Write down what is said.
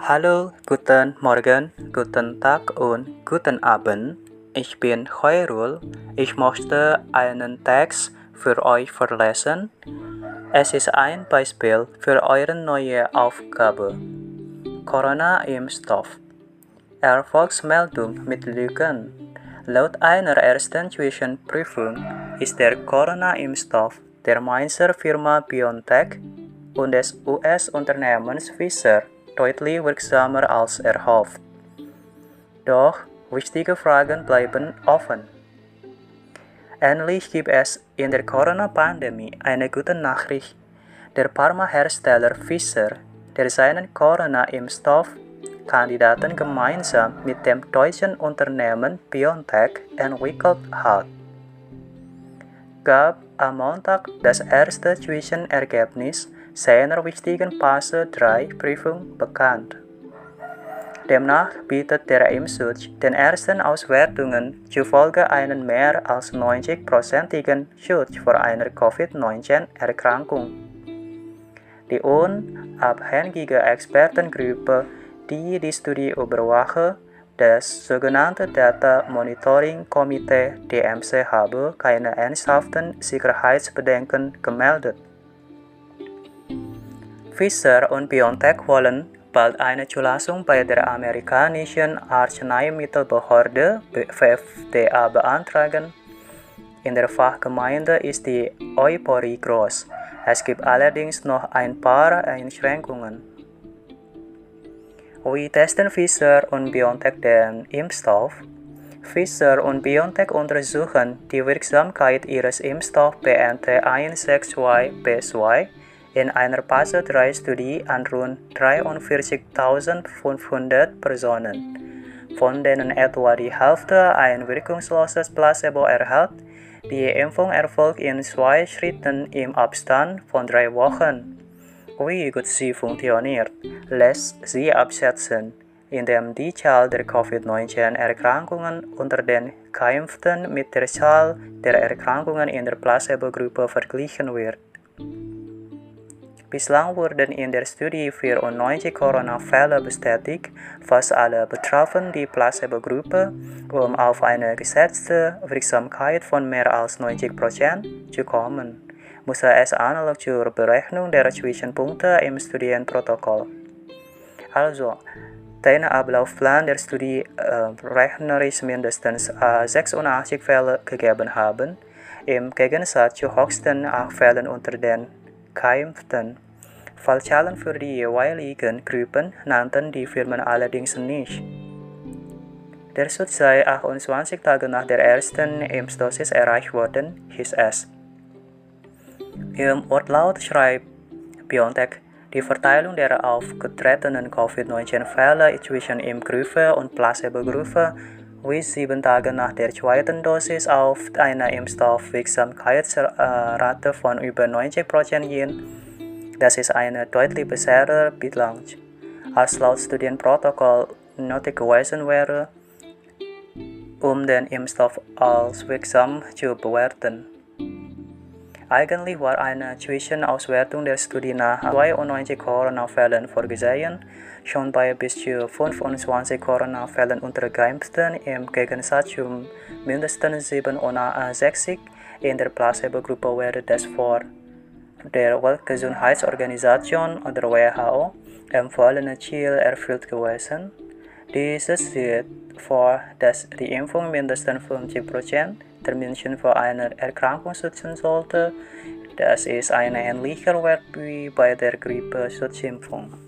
Hallo, guten Morgen, guten Tag und guten Abend. Ich bin Khairul. Ich möchte einen Text für euch vorlesen. Es ist ein Beispiel für eure neue Aufgabe. Corona-Impfstoff. Erfolgsmeldung mit Lügen. Laut einer ersten Zwischenprüfung ist der Corona-Impfstoff der Mainzer Firma BioNTech und des US-Unternehmens Pfizer deutlich wirksamer als erhofft. Doch wichtige Fragen bleiben offen. Endlich gibt es in der Corona-Pandemie eine gute Nachricht. Der Pharmahersteller Pfizer, der seinen Corona-Impfstoff Kandidaten gemeinsam mit dem deutschen Unternehmen BioNTech entwickelt hat, gab am Montag das erste Zwischenergebnis seiner wichtigen Phase 3 Prüfung bekannt. Demnach bietet der Impfschutz den ersten Auswertungen zufolge einen mehr als 90-prozentigen Schutz vor einer Covid-19-Erkrankung. Die unabhängige Expertengruppe, die die Studie überwache, das sogenannte Data Monitoring Komitee DMC habe keine ernsthaften Sicherheitsbedenken gemeldet. Pfizer und BioNTech wollen bald eine Zulassung bei der amerikanischen Arzneimittelbehörde FDA beantragen. In der Fachgemeinde ist die Euphorie groß. Es gibt allerdings noch ein paar Einschränkungen. Wie testen Pfizer und BioNTech den Impfstoff? Pfizer und BioNTech untersuchen die Wirksamkeit ihres Impfstoffs BNT162b2 in einer Phase 3 Studie an rund 43.500 Personen, von denen etwa die Hälfte ein wirkungsloses Placebo erhält. Die Impfung erfolgt in zwei Schritten im Abstand von drei Wochen. Wie gut sie funktioniert, lässt sie abschätzen, indem die Zahl der Covid-19-Erkrankungen unter den Geimpften mit der Zahl der Erkrankungen in der Placebo-Gruppe verglichen wird. Bislang wurden in der Studie 94 Corona-Fälle bestätigt, fast alle betrafen die Placebo-Gruppe. Um auf eine geschätzte Wirksamkeit von mehr als 90% zu kommen, muss es analog zur Berechnung der Zwischenpunkte im Studienprotokoll. Also, den Ablaufplan der Studie äh, rechnerisch mindestens äh, 86 Fälle gegeben haben, im Gegensatz zu höchsten 8 Fällen unter den Geimpften. Fallzahlen für die jeweiligen Gruppen nannten die Firmen allerdings nicht. Der Schutz sei 28 Tage nach der ersten Impfdosis erreicht worden, hieß es. Im Wortlaut schreibt BioNTech, die Verteilung der aufgetretenen Covid-19-Fälle zwischen Impfgruppe und Placebo-Gruppe wies sieben Tage nach der zweiten Dosis auf eine Impfstoffwirksamkeitsrate von über 90% hin. Das ist eine deutlich bessere Bilanz, als laut Studienprotokoll nötig gewesen wäre, um den Impfstoff als wirksam zu bewerten. Eigentlich war eine Zwischenauswertung der Studie nach 92 Corona-Fällen vorgesehen, schon bei bis zu 25 Corona-Fällen unter Geimpften im Gegensatz zu mindestens 67 in der Placebo-Gruppe wäre das vor der Weltgesundheitsorganisation oder WHO empfohlene Ziel erfüllt gewesen. Dieses sieht vor, dass die Impfung mindestens 50% der Menschen vor einer Erkrankung schützen sollte. Das ist ein ähnlicher Wert wie bei der Grippeschutzimpfung.